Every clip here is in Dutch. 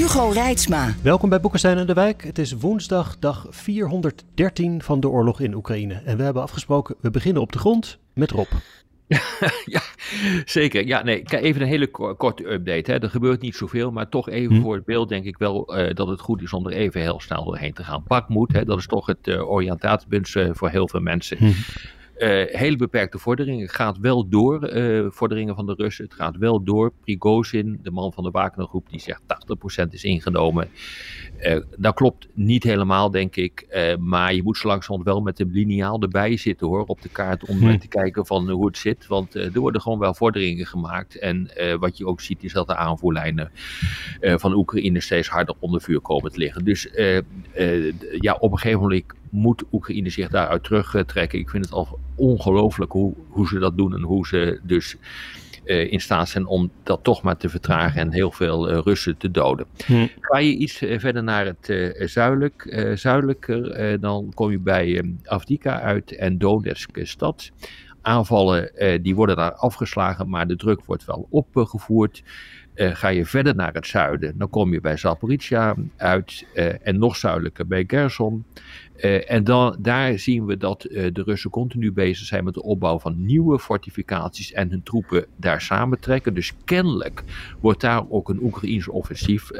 Hugo Reitsma. Welkom bij Boekenstein en de Wijk. Het is woensdag, dag 413 van de oorlog in Oekraïne. En we hebben afgesproken, we beginnen op de grond met Rob. ja, zeker. Ja, nee, even een hele korte update. Hè. Er gebeurt niet zoveel, maar toch even hm. voor het beeld denk ik wel uh, dat het goed is om er even heel snel doorheen te gaan. Bakmoed, hè, dat is toch het uh, oriëntatiepunt uh, voor heel veel mensen. Hm. Uh, hele beperkte vorderingen. Het gaat wel door, uh, vorderingen van de Russen. Het gaat wel door. Prigozhin, de man van de Wagnergroep, die zegt 80% is ingenomen. Uh, dat klopt niet helemaal, denk ik. maar je moet zo langzamerhand wel met een lineaal erbij zitten hoor, op de kaart. Om hm. te kijken van hoe het zit. Want er worden gewoon wel vorderingen gemaakt. En wat je ook ziet is dat de aanvoerlijnen van Oekraïne steeds harder onder vuur komen te liggen. Dus ja, op een gegeven moment moet Oekraïne zich daaruit terugtrekken. Ik vind het al ongelooflijk hoe, hoe ze dat doen en hoe ze dus uh, in staat zijn om dat toch maar te vertragen en heel veel uh, Russen te doden. Hm. Ga je iets uh, verder naar het zuidelijk, zuidelijker, dan kom je bij Avdika uit en Donetsk stad. Aanvallen die worden daar afgeslagen, maar de druk wordt wel opgevoerd. Ga je verder naar het zuiden, dan kom je bij Zaporizhia uit en nog zuidelijker bij Gerson. Uh, en dan, daar zien we dat de Russen continu bezig zijn met de opbouw van nieuwe fortificaties en hun troepen daar samentrekken. Dus kennelijk wordt daar ook een Oekraïns offensief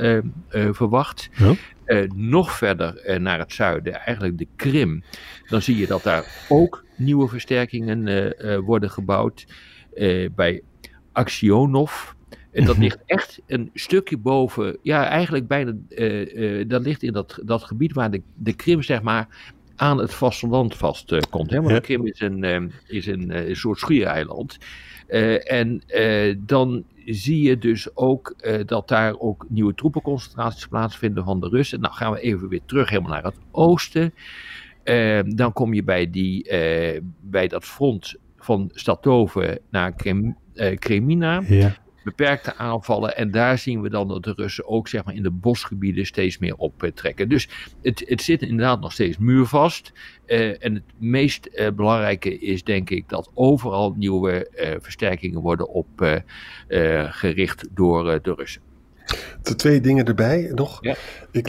verwacht. Ja. nog verder naar het zuiden, eigenlijk de Krim. Dan zie je dat daar ook nieuwe versterkingen worden gebouwd. bij Aksionov, en dat mhm. ligt echt een stukje boven, ja, eigenlijk bijna, uh, uh, dat ligt in dat, dat gebied waar de, de Krim, zeg maar, aan het vasteland vast uh, komt. Hè? Want de Krim is een, is een, een soort schiereiland. en dan zie je dus ook dat daar ook nieuwe troepenconcentraties plaatsvinden van de Russen. Nou gaan we even weer terug helemaal naar het oosten. dan kom je bij, die, bij dat front van Statoven naar Krem, Kremina. Ja beperkte aanvallen. En daar zien we dan dat de Russen ook zeg maar, in de bosgebieden steeds meer optrekken. Dus het, het zit inderdaad nog steeds muurvast. Uh, en het meest uh, belangrijke is denk ik dat overal nieuwe uh, versterkingen worden opgericht door de Russen. De twee dingen erbij nog. Ja. Ik,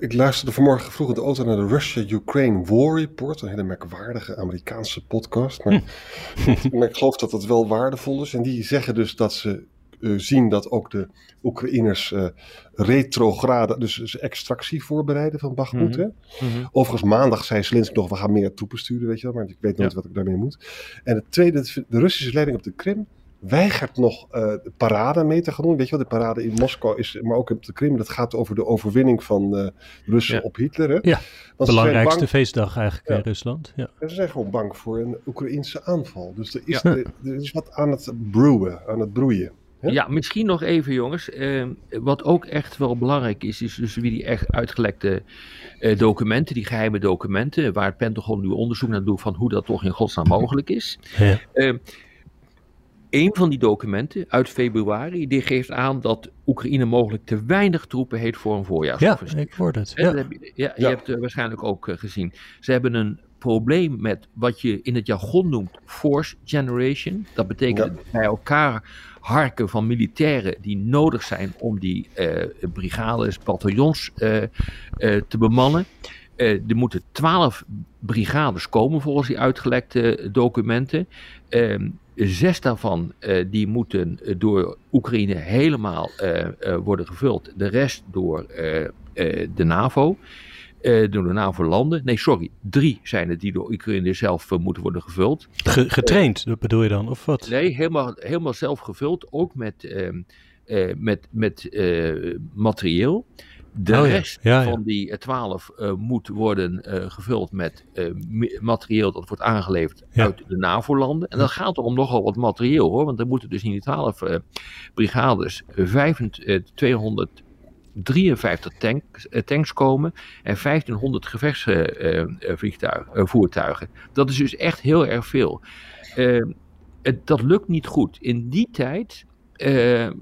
ik, luisterde vanmorgen vroeg in de auto naar de Russia-Ukraine War Report. Een hele merkwaardige Amerikaanse podcast. Maar, maar ik geloof dat dat wel waardevol is. En die zeggen dus dat ze zien dat ook de Oekraïners uh, retrograde, dus, extractie voorbereiden van Bakhmut. Mm -hmm. Overigens, maandag zei Zelensky nog, we gaan meer troepen sturen, weet je wel, maar ik weet nooit ja. wat ik daarmee moet. En het tweede, de Russische leiding op de Krim weigert nog uh, de parade mee te gaan doen. Weet je wel, de parade in Moskou is, maar ook op de Krim, dat gaat over de overwinning van uh, Russen ja. op Hitler. Hè? Ja, belangrijkste bang, feestdag eigenlijk ja. in Rusland. Ja. En ze zijn gewoon bang voor een Oekraïnse aanval. Dus er is, er, er is wat aan het broeien, aan het broeien. Ja, misschien nog even jongens. Uh, wat ook echt wel belangrijk is, is dus wie die echt uitgelekte uh, documenten, die geheime documenten, waar het Pentagon nu onderzoek naar doet van hoe dat toch in godsnaam mogelijk is. Ja. Uh, een van die documenten uit februari, die geeft aan dat Oekraïne mogelijk te weinig troepen heeft voor een voorjaarsoffensief. Ja, ik hoor het. Ja. je hebt het waarschijnlijk ook eh, gezien. Ze hebben een probleem met wat je in het jargon noemt force generation. Dat betekent bij elkaar harken van militairen die nodig zijn om die uh, brigades, bataljons uh, uh, te bemannen. er moeten twaalf brigades komen volgens die uitgelekte documenten. Ehm, zes daarvan die moeten door Oekraïne helemaal worden gevuld. De rest door de NAVO. Eh, uh, door de NAVO-landen. Nee, sorry, drie zijn het die door Oekraïne zelf eh, moeten worden gevuld. Eh, getraind, dat bedoel je dan, of wat? Nee, helemaal, helemaal zelf gevuld, ook met, ehm, met, met materieel. De oh rest van die twaalf uh, moet worden gevuld met materieel dat wordt aangeleverd uit de NAVO-landen. En dat hm. gaat er om nogal wat materieel hoor, want er moeten dus in die twaalf brigades 500. 200 53 eh, tanks komen en 1500 gevechtsvoertuigen. Eh, eh, dat is dus echt heel erg veel. Ehm, dat lukt niet goed. In die tijd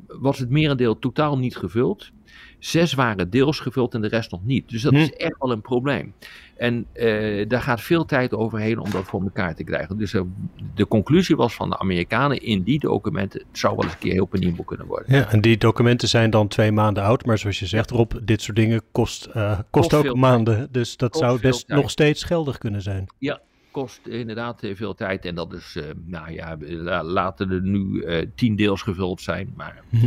was het merendeel totaal niet gevuld. Zes waren deels gevuld en de rest nog niet. Dus dat Hm. is echt wel een probleem. En eh, daar gaat veel tijd overheen om dat voor elkaar te krijgen. Dus eh, de conclusie was van de Amerikanen in die documenten: het zou wel eens een keer heel penibel kunnen worden. Ja, en die documenten zijn dan twee maanden oud. Maar zoals je zegt, Rob, dit soort dingen kost, eh, kost, Kost ook maanden. Dus dat Kost zou best nog steeds geldig kunnen zijn. Kost inderdaad veel tijd. En dat is, nou ja, la- laten er nu tien deels gevuld zijn. Maar Mhm.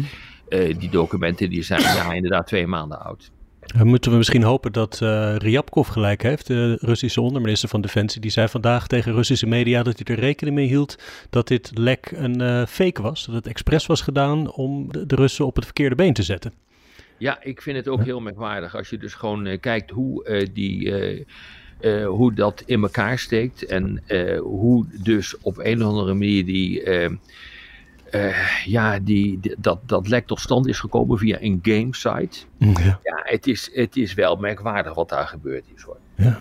Eh, die documenten die zijn ja, inderdaad twee maanden oud. Dan moeten we misschien hopen dat eh Ryabkov gelijk heeft, de Russische onderminister van Defensie. Die zei vandaag tegen Russische media dat hij er rekening mee hield dat dit lek een eh, fake was. Dat het expres was gedaan om de, de Russen op het verkeerde been te zetten. Ja, ik vind het ook heel merkwaardig als je dus gewoon eh, kijkt hoe, eh, die, eh, eh, hoe dat in elkaar steekt. En eh, hoe dus op een of andere manier die, eh, eh, ja, die, die- dat, dat lek tot stand is gekomen via een game site. Ja. Ja, het is, het is wel merkwaardig wat daar gebeurd is hoor. Ja.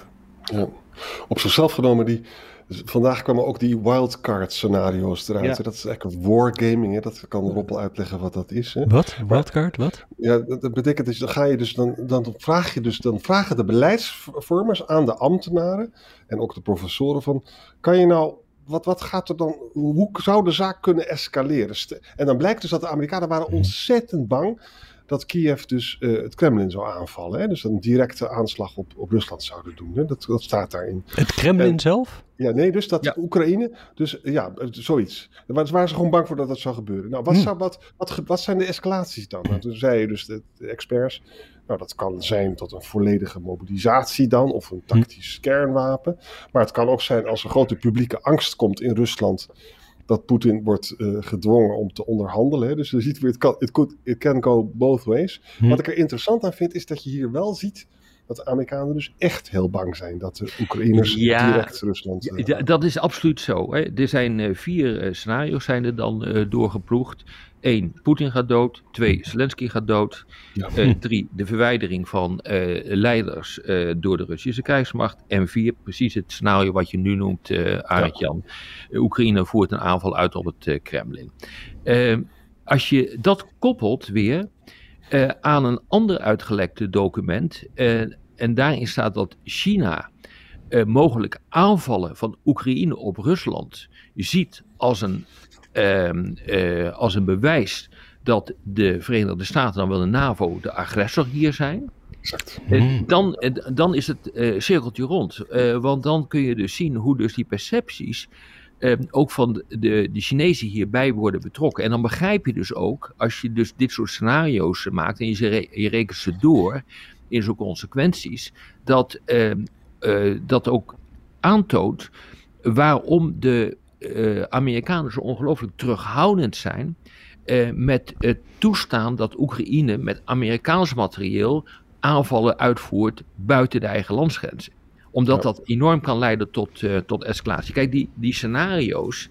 Op zichzelf genomen, die, dus vandaag kwamen ook die wildcard scenario's eruit. Ja. Dat is eigenlijk wargaming. Hè? Dat kan Rob uitleggen wat dat is. Hè? Wat? Wildcard? Wat? Ja, dat dat betekent dat je, dan ga je dus, dan, dan vraag je dus, dan vragen de beleidsvormers aan de ambtenaren en ook de professoren van, kan je nou, wat, wat gaat er dan, hoe zou de zaak kunnen escaleren? En dan blijkt dus dat de Amerikanen waren ontzettend bang dat Kiev dus eh, het Kremlin zou aanvallen. Hè? Dus een directe aanslag op, op Rusland zouden doen. Hè? Dat, dat staat daarin. Het Kremlin En- zelf? Ja, nee, dus dat Ja. Oekraïne, dus ja, eh, zoiets. Daar waren- waren ze gewoon bang voor dat dat zou gebeuren. Nou, wat, Hm. zou, wat, wat, zijn de escalaties dan? Nou, toen zeiden dus de, de experts, nou, dat kan zijn tot een volledige mobilisatie dan, of een tactisch kernwapen. Maar het kan ook zijn als er grote publieke angst komt in Rusland, dat Poetin wordt eh, gedwongen om te onderhandelen. Hè. Dus je ziet weer, het kan, it, could, it can go both ways. Hm. Wat ik er interessant aan vind, is dat je hier wel ziet dat de Amerikanen dus echt heel bang zijn dat de Oekraïners Ja. direct Rusland... Ja, eh, da- dat is absoluut zo. Hè. Er zijn eh, vier eh, scenario's zijn er dan doorgeploegd. Eén, Poetin gaat dood. Twee, Zelensky gaat dood. Ja. Eh, drie, de verwijdering van leiders door de Russische krijgsmacht. En vier, precies het scenario wat je nu noemt. Eh, Oekraïne voert een aanval uit op het Kremlin. Eh, als je dat koppelt weer aan een ander uitgelekte document. En daarin staat dat China eh, mogelijk aanvallen van Oekraïne op Rusland ziet als een, ehm, eh, als een bewijs dat de Verenigde Staten, dan wel de NAVO, de agressor hier zijn. Eh, dan, dan is het cirkeltje rond. Want dan kun je dus zien hoe dus die percepties eh, ook van de, de, de Chinezen hierbij worden betrokken. En dan begrijp je dus ook, als je dus dit soort scenario's maakt en je, re- je rekent ze door in zo'n consequenties, dat eh, eh, dat ook aantoont waarom de eh, Amerikanen zo ongelooflijk terughoudend zijn eh, met het toestaan dat Oekraïne met Amerikaans materieel aanvallen uitvoert buiten de eigen landsgrenzen. Omdat Ja. dat enorm kan leiden tot, tot escalatie. Kijk, die, die scenario's,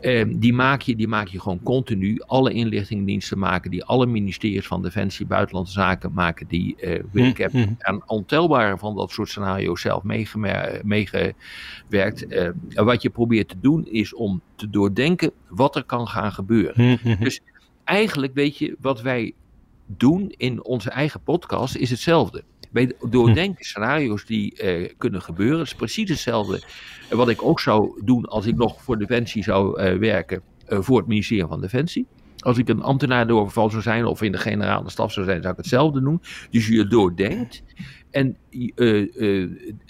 eh, die, maak je, die maak je gewoon continu. Alle inlichtingendiensten maken die, alle ministeries van Defensie, Buitenlandse Zaken maken die. eh ik heb Mhm. aan ontelbare van dat soort scenario's zelf meegewerkt. Eh, en wat je probeert te doen is om te doordenken wat er kan gaan gebeuren Hm, hm, hm. Dus- eigenlijk weet je wat wij doen in onze eigen podcast is hetzelfde. Wij doordenken scenario's die eh, kunnen gebeuren. Het is precies hetzelfde wat ik ook zou doen als ik nog voor Defensie zou eh, werken eh, voor het ministerie van Defensie. Als ik een ambtenaar doorval zou zijn of in de generale staf zou zijn, zou ik hetzelfde doen. Dus je doordenkt. En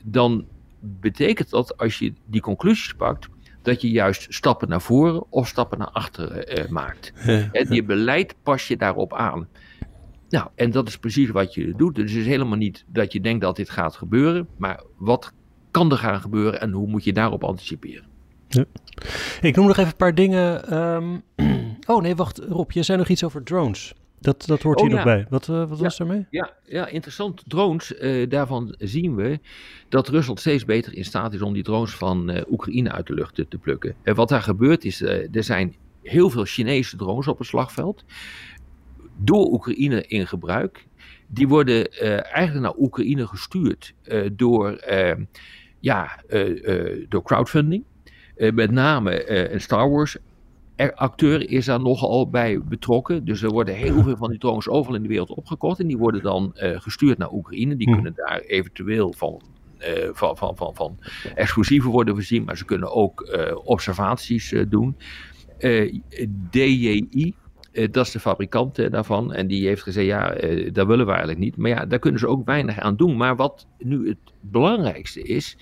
dan betekent dat als je die conclusies pakt, dat je juist stappen naar voren of stappen naar achteren maakt. En je beleid pas je daarop aan. Nou, en dat is precies wat je doet. Dus het is helemaal niet dat je denkt dat dit gaat gebeuren, maar wat kan er gaan gebeuren en hoe moet je daarop anticiperen? Ik noem nog even een paar dingen. ehm, oh nee, wacht Rob, je zei nog iets over drones. Dat, dat hoort Oh, hier nog ja. bij. Wat, eh, wat was daarmee? Ja, ja interessant. Drones, eh, daarvan zien we dat Rusland steeds beter in staat is om die drones van eh, Oekraïne uit de lucht te, te plukken. En wat daar gebeurt is, er zijn heel veel Chinese drones op het slagveld. Door Oekraïne in gebruik. Die worden eh, eigenlijk naar Oekraïne gestuurd eh, door, eh, ja, door crowdfunding. Met name een Star Wars acteur is daar nogal bij betrokken. Dus er worden heel veel van die drones overal in de wereld opgekocht. En die worden dan gestuurd naar Oekraïne. Die Hm. kunnen daar eventueel van, eh, van, van, van, van explosieven worden voorzien. Maar ze kunnen ook observaties doen. DJI, dat is de fabrikant eh, daarvan. En die heeft gezegd, ja, eh, dat willen we eigenlijk niet. Maar ja, daar kunnen ze ook weinig aan doen. Maar wat nu het belangrijkste is...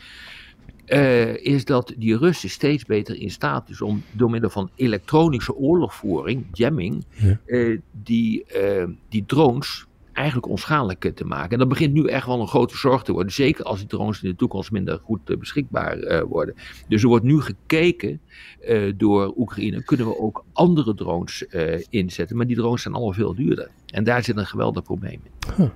eh, is dat die Russen steeds beter in staat is om door middel van elektronische oorlogvoering, jamming, Ja. eh, die, eh, die drones eigenlijk onschadelijk te maken. En dat begint nu echt wel een grote zorg te worden. Zeker als die drones in de toekomst minder goed eh, beschikbaar eh, worden. Dus er wordt nu gekeken eh, door Oekraïne. Kunnen we ook andere drones inzetten? Maar die drones zijn allemaal veel duurder. En daar zit een geweldig probleem in.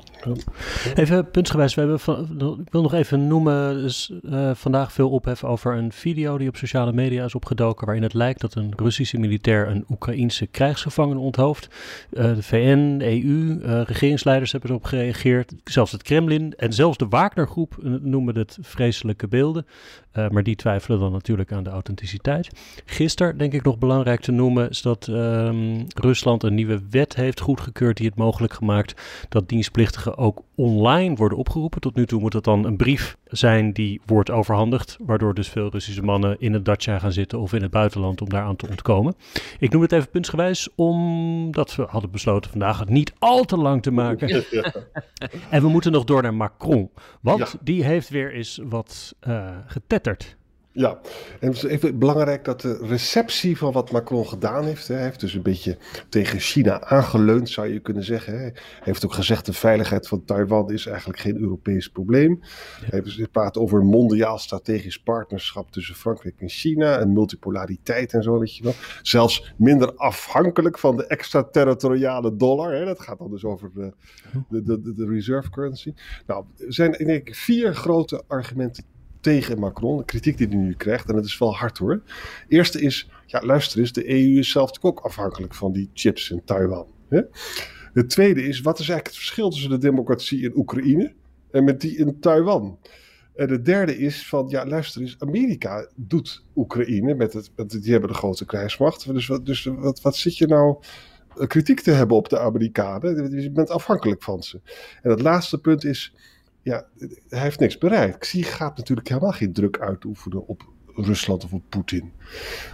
Even puntsgewijs, we hebben ik wil nog even noemen, dus, vandaag veel ophef over een video die op sociale media is opgedoken, waarin het lijkt dat een Russische militair een Oekraïense krijgsgevangene onthoofd. De VN, EU, eh, regeringsleiders hebben erop gereageerd, zelfs het Kremlin en zelfs de Wagnergroep noemen het vreselijke beelden. Eh, maar die twijfelen dan natuurlijk aan de authenticiteit. Gisteren, denk ik nog belangrijk te noemen, is dat ehm, Rusland een nieuwe wet heeft goedgekeurd die het mogelijk gemaakt dat dienstplichtigen ook online worden opgeroepen. Tot nu toe moet het dan een brief zijn die wordt overhandigd, waardoor dus veel Russische mannen in het Dacia gaan zitten of in het buitenland om daaraan te ontkomen. Ik noem het even puntsgewijs, omdat we hadden besloten vandaag het niet al te lang te maken. En we moeten nog door naar Macron, want Ja. die heeft weer eens wat eh, getetterd. Ja, en het is even belangrijk dat de receptie van wat Macron gedaan heeft. Hè, hij heeft dus een beetje tegen China aangeleund, zou je kunnen zeggen. Hè. Hij heeft ook gezegd: de veiligheid van Taiwan is eigenlijk geen Europees probleem. Hij heeft dus gepraat over een mondiaal strategisch partnerschap tussen Frankrijk en China. En multipolariteit en zo, weet je wel. Zelfs minder afhankelijk van de extraterritoriale dollar. Hè. Dat gaat dan dus over de, de, de, de reserve currency. Nou, er zijn denk ik vier grote argumenten tegen Macron, de kritiek die hij nu krijgt, en dat is wel hard hoor. Eerste is, ja luister eens, de EU is zelf ook afhankelijk van die chips in Taiwan. Hè? Het tweede is, wat is eigenlijk het verschil tussen de democratie in Oekraïne en met die in Taiwan? En de derde is van, ja luister eens, Amerika doet Oekraïne, met het, met die hebben de grote krijgsmacht. Dus, wat, dus wat, wat zit je nou eh, kritiek te hebben op de Amerikanen? Je bent afhankelijk van ze. En het laatste punt is, ja, hij heeft niks bereikt. Xi gaat natuurlijk helemaal geen druk uitoefenen op Rusland of op Poetin.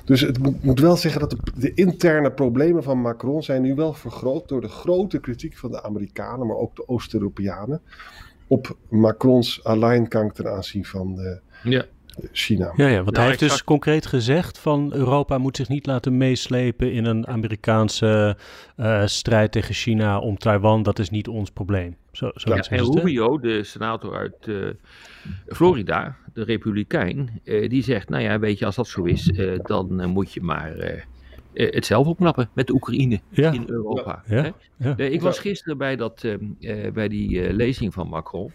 Dus het moet, wel zeggen dat de, de interne problemen van Macron zijn nu wel vergroot door de grote kritiek van de Amerikanen, maar ook de Oost-Europeanen, op Macrons alleingang ten aanzien van eh, Ja. China. Ja, ja, want Ja, hij heeft dus concreet gezegd van Europa moet zich niet laten meeslepen in een Amerikaanse eh, strijd tegen China om Taiwan. Dat is niet ons probleem. Zo, zo Ja, en? Rubio, de senator uit eh, Florida, de Republikein, eh, die zegt: Nou ja, weet je, als dat zo is, eh, dan moet je maar eh, eh, het zelf opknappen met de Oekraïne Ja. in Europa. Ja, hè? ja. Ik was gisteren bij, dat, eh, eh, bij die lezing van Macron.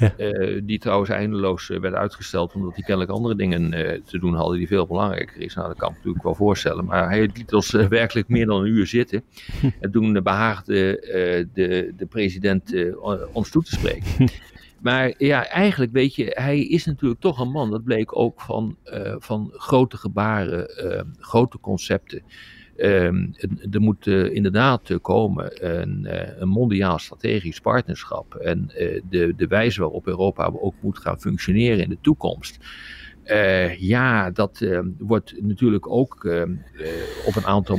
Ja. eh, die trouwens eindeloos eh, werd uitgesteld omdat hij kennelijk andere dingen eh, te doen hadden die veel belangrijker is. Nou, dat kan ik natuurlijk wel voorstellen. Maar hij liet ons werkelijk meer dan een uur zitten. En toen eh, behaagde eh, de, de president ons toe te spreken. Maar ja, eigenlijk weet je, hij is natuurlijk toch een man. Dat bleek ook van, van grote gebaren, grote concepten. Ehm, er moet eh, inderdaad eh, komen een, eh, een mondiaal strategisch partnerschap. En de, de wijze waarop Europa ook moet gaan functioneren in de toekomst. Ja, dat eh, wordt natuurlijk ook eh, eh, op een aantal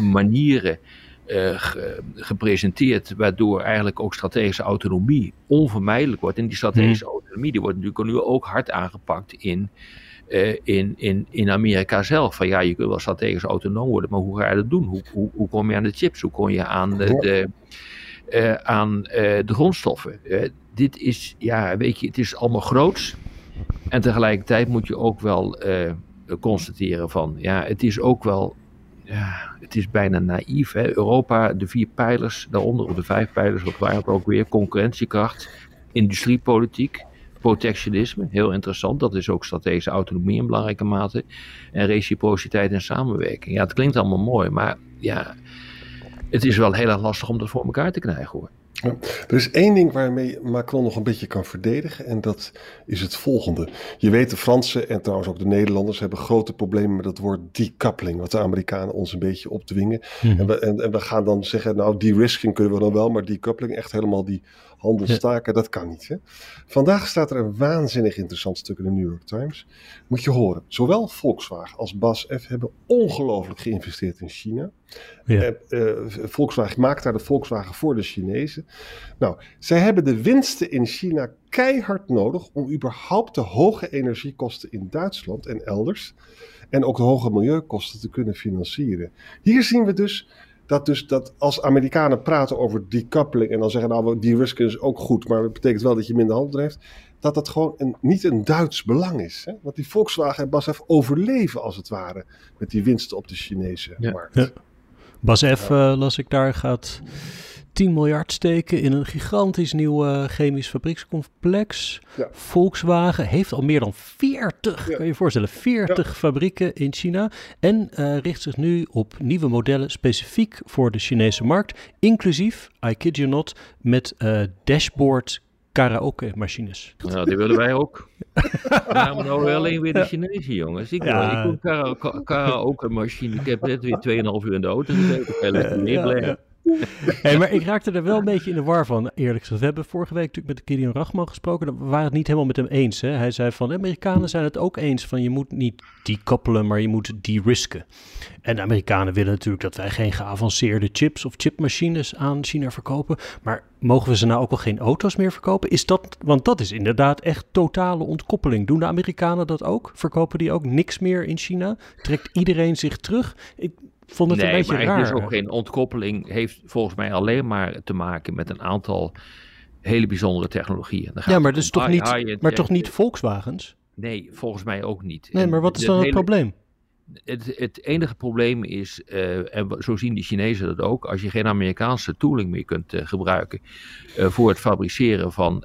manieren ge- gepresenteerd, waardoor eigenlijk ook strategische autonomie onvermijdelijk wordt. En die strategische autonomie die wordt natuurlijk nu ook hard aangepakt in, eh, in, in, in Amerika zelf. Van ja, je kunt wel strategisch autonoom worden, maar hoe ga je dat doen? Hoe, hoe, hoe kom je aan de chips? Hoe kom je aan de, de, eh, aan, eh, de grondstoffen? Dit is, ja, weet je, het is allemaal groots. En tegelijkertijd moet je ook wel constateren van, ja, het is ook wel ja, het is bijna naïef. Hè? Europa, de vier pijlers, daaronder de vijf pijlers, wat waren het ook weer? Concurrentiekracht, industriepolitiek, protectionisme, heel interessant. Dat is ook strategische autonomie in belangrijke mate. En reciprociteit en samenwerking. Ja, het klinkt allemaal mooi, maar ja, het is wel heel erg lastig om dat voor elkaar te krijgen hoor. Ja, er is één ding waarmee Macron nog een beetje kan verdedigen en dat is het volgende. Je weet, de Fransen en trouwens ook de Nederlanders hebben grote problemen met het woord decoupling, wat de Amerikanen ons een beetje opdwingen. Mhm. En, we, en, en, we gaan dan zeggen, nou, de-risking kunnen we dan wel, maar decoupling, echt helemaal die handel staken, dat kan niet. Hè? Vandaag staat er een waanzinnig interessant stuk in de New York Times. Moet je horen, zowel Volkswagen als BASF hebben ongelooflijk geïnvesteerd in China. Ja. En, uh, Volkswagen maakt daar de Volkswagen voor de Chinezen. Nou, zij hebben de winsten in China keihard nodig om überhaupt de hoge energiekosten in Duitsland en elders en ook de hoge milieukosten te kunnen financieren. Hier zien we dus dat dus dat als Amerikanen praten over decoupling en dan zeggen nou die risken is ook goed, maar dat betekent wel dat je minder handel heeft, dat dat gewoon een, niet een Duits belang is. Hè? Want die Volkswagen en BASF overleven als het ware met die winsten op de Chinese markt. Ja. BASF, ja. uh, las ik daar, gaat 10 miljard steken in een gigantisch nieuw uh, chemisch fabriekscomplex. Ja. Volkswagen heeft al meer dan 40, ja. kan je je voorstellen, 40 ja. fabrieken in China. En uh, richt zich nu op nieuwe modellen specifiek voor de Chinese markt. Inclusief, I kid you not, met uh, dashboard karaoke machines. Nou, die willen wij ook. Nou alleen weer de Chinezen, jongens. Ik, ja. ik wil karaoke machine. Ik heb net weer 2,5 uur in de auto gezeten. Ik ben lekker ja, hey, maar ik raakte er wel een beetje in de war van, eerlijk gezegd. We hebben vorige week natuurlijk met Gideon Rachman gesproken. We waren het niet helemaal met hem eens. Hè? Hij zei van, de Amerikanen zijn het ook eens van... je moet niet decoupelen, maar je moet de-risken. En de Amerikanen willen natuurlijk dat wij geen geavanceerde chips... of chipmachines aan China verkopen. Maar mogen we ze nou ook al geen auto's meer verkopen? Is dat, want dat is inderdaad echt totale ontkoppeling. Doen de Amerikanen dat ook? Verkopen die ook niks meer in China? Trekt iedereen zich terug? Ik, vond het nee, een beetje maar raar. is ook geen ontkoppeling. Heeft volgens mij alleen maar te maken met een aantal hele bijzondere technologieën. Ja, maar, dus toch, niet, maar toch niet Volkswagens? Nee, volgens mij ook niet. Nee, maar wat is dan het probleem? Het, het, enige probleem is, uh, en zo zien de Chinezen dat ook, als je geen Amerikaanse tooling meer kunt uh, gebruiken uh, voor het fabriceren van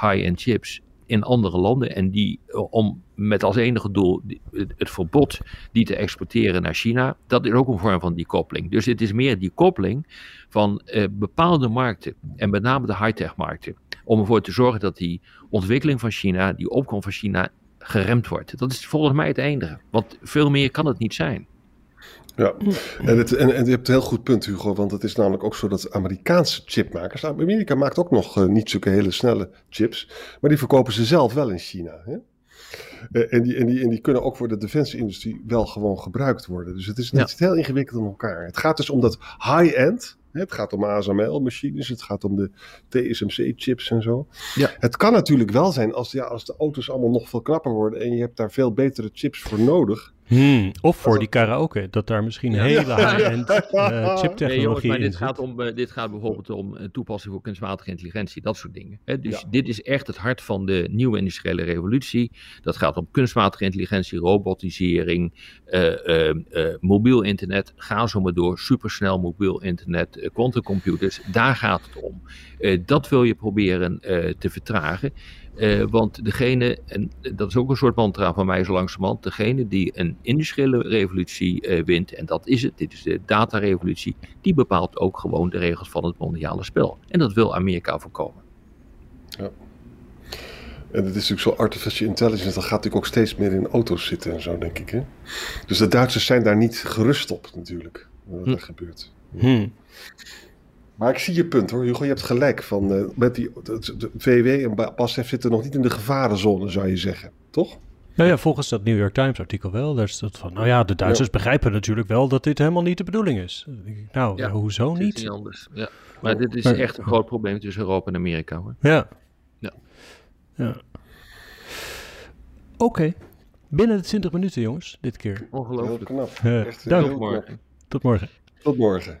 high-end chips in andere landen en die om met als enige doel het verbod die te exporteren naar China, dat is ook een vorm van die koppeling. Dus het is meer die koppeling van uh, bepaalde markten en met name de high-tech markten, om ervoor te zorgen dat die ontwikkeling van China, die opkomst van China, geremd wordt. Dat is volgens mij het enige, want veel meer kan het niet zijn. Ja, en, het, en, en, je hebt een heel goed punt, Hugo. Want het is namelijk ook zo dat Amerikaanse chipmakers. Nou, Amerika maakt ook nog uh, niet zulke hele snelle chips. Maar die verkopen ze zelf wel in China. Hè? Uh, en, die, en, die, en die kunnen ook voor de defensieindustrie wel gewoon gebruikt worden. Dus het is, ja. het is heel ingewikkeld in elkaar. Het gaat dus om dat high-end. Het gaat om ASML-machines, het gaat om de TSMC-chips en zo. Ja. Het kan natuurlijk wel zijn als, ja, als de auto's allemaal nog veel knapper worden en je hebt daar veel betere chips voor nodig. Hmm, of voor die karaoke, dat daar misschien ja. hele high-end uh, chiptechnologie nee, jongens, maar dit in gaat, om, uh, dit gaat bijvoorbeeld om uh, toepassing voor kunstmatige intelligentie, dat soort dingen. Hè? Dus ja. dit is echt het hart van de nieuwe industriële revolutie. Dat gaat om kunstmatige intelligentie, robotisering, mobiel internet. Ga zo maar door, supersnel mobiel internet, quantumcomputers. Daar gaat het om. dat wil je proberen te vertragen. Uh, want degene, en dat is ook een soort mantra van mij zo langzamerhand, degene die een industriële revolutie uh, wint, en dat is het, dit is de datarevolutie, die bepaalt ook gewoon de regels van het mondiale spel. En dat wil Amerika voorkomen. Ja. En het is natuurlijk zo artificial intelligence, dat gaat natuurlijk ook steeds meer in auto's zitten en zo, denk ik. Hè? Dus de Duitsers zijn daar niet gerust op, natuurlijk, wat er hm. gebeurt. Hm. Maar ik zie je punt hoor, Hugo. Je hebt gelijk. Van, uh, met die, de, de VW en BASF zitten nog niet in de gevarenzone, zou je zeggen. Toch? Nou ja, volgens dat New York Times artikel wel. Daar is dat van, nou ja, de Duitsers ja. begrijpen natuurlijk wel dat dit helemaal niet de bedoeling is. Nou, ja, hoezo niet? niet anders. Ja. Maar dit is maar, echt een groot probleem tussen Europa en Amerika hoor. Ja. Ja. ja. Oké. Okay. Binnen de 20 minuten, jongens, dit keer. Ongelooflijk. Heel knap. Uh, Echt, Dank. Tot morgen. Tot morgen. Tot morgen.